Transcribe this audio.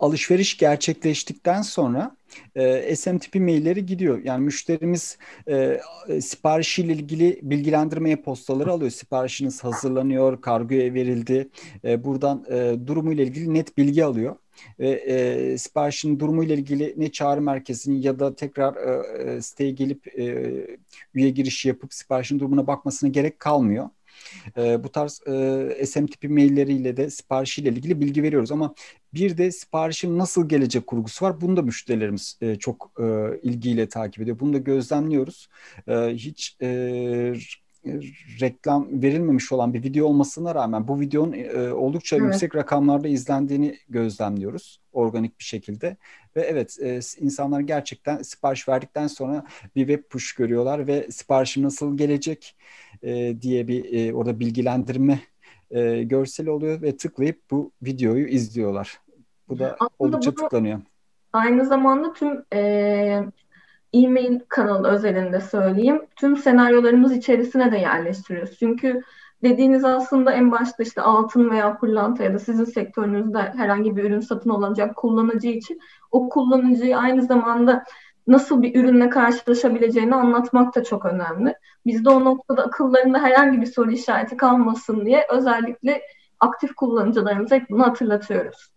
alışveriş gerçekleştikten sonra e, SM mailleri gidiyor. Yani müşterimiz e, siparişiyle ilgili bilgilendirme postaları alıyor. Siparişiniz hazırlanıyor, kargoya verildi. E, buradan e, durumuyla ilgili net bilgi alıyor. Ve e, siparişin durumuyla ilgili ne çağrı merkezinin ya da tekrar e, siteye gelip e, üye girişi yapıp siparişin durumuna bakmasına gerek kalmıyor. E, bu tarz e, SM tipi mailleriyle de siparişiyle ilgili bilgi veriyoruz ama bir de siparişin nasıl gelecek kurgusu var. Bunu da müşterilerimiz e, çok e, ilgiyle takip ediyor. Bunu da gözlemliyoruz. E, hiç e, reklam verilmemiş olan bir video olmasına rağmen bu videonun e, oldukça evet. yüksek rakamlarda izlendiğini gözlemliyoruz organik bir şekilde ve evet e, insanlar gerçekten sipariş verdikten sonra bir web push görüyorlar ve siparişim nasıl gelecek e, diye bir e, orada bilgilendirme e, görseli oluyor ve tıklayıp bu videoyu izliyorlar. Bu da Aslında oldukça tıklanıyor. Aynı zamanda tüm e, e-mail kanalı özelinde söyleyeyim. Tüm senaryolarımız içerisine de yerleştiriyoruz. Çünkü dediğiniz aslında en başta işte altın veya pırlanta ya da sizin sektörünüzde herhangi bir ürün satın alacak kullanıcı için o kullanıcıyı aynı zamanda nasıl bir ürünle karşılaşabileceğini anlatmak da çok önemli. Biz de o noktada akıllarında herhangi bir soru işareti kalmasın diye özellikle aktif kullanıcılarımıza hep bunu hatırlatıyoruz.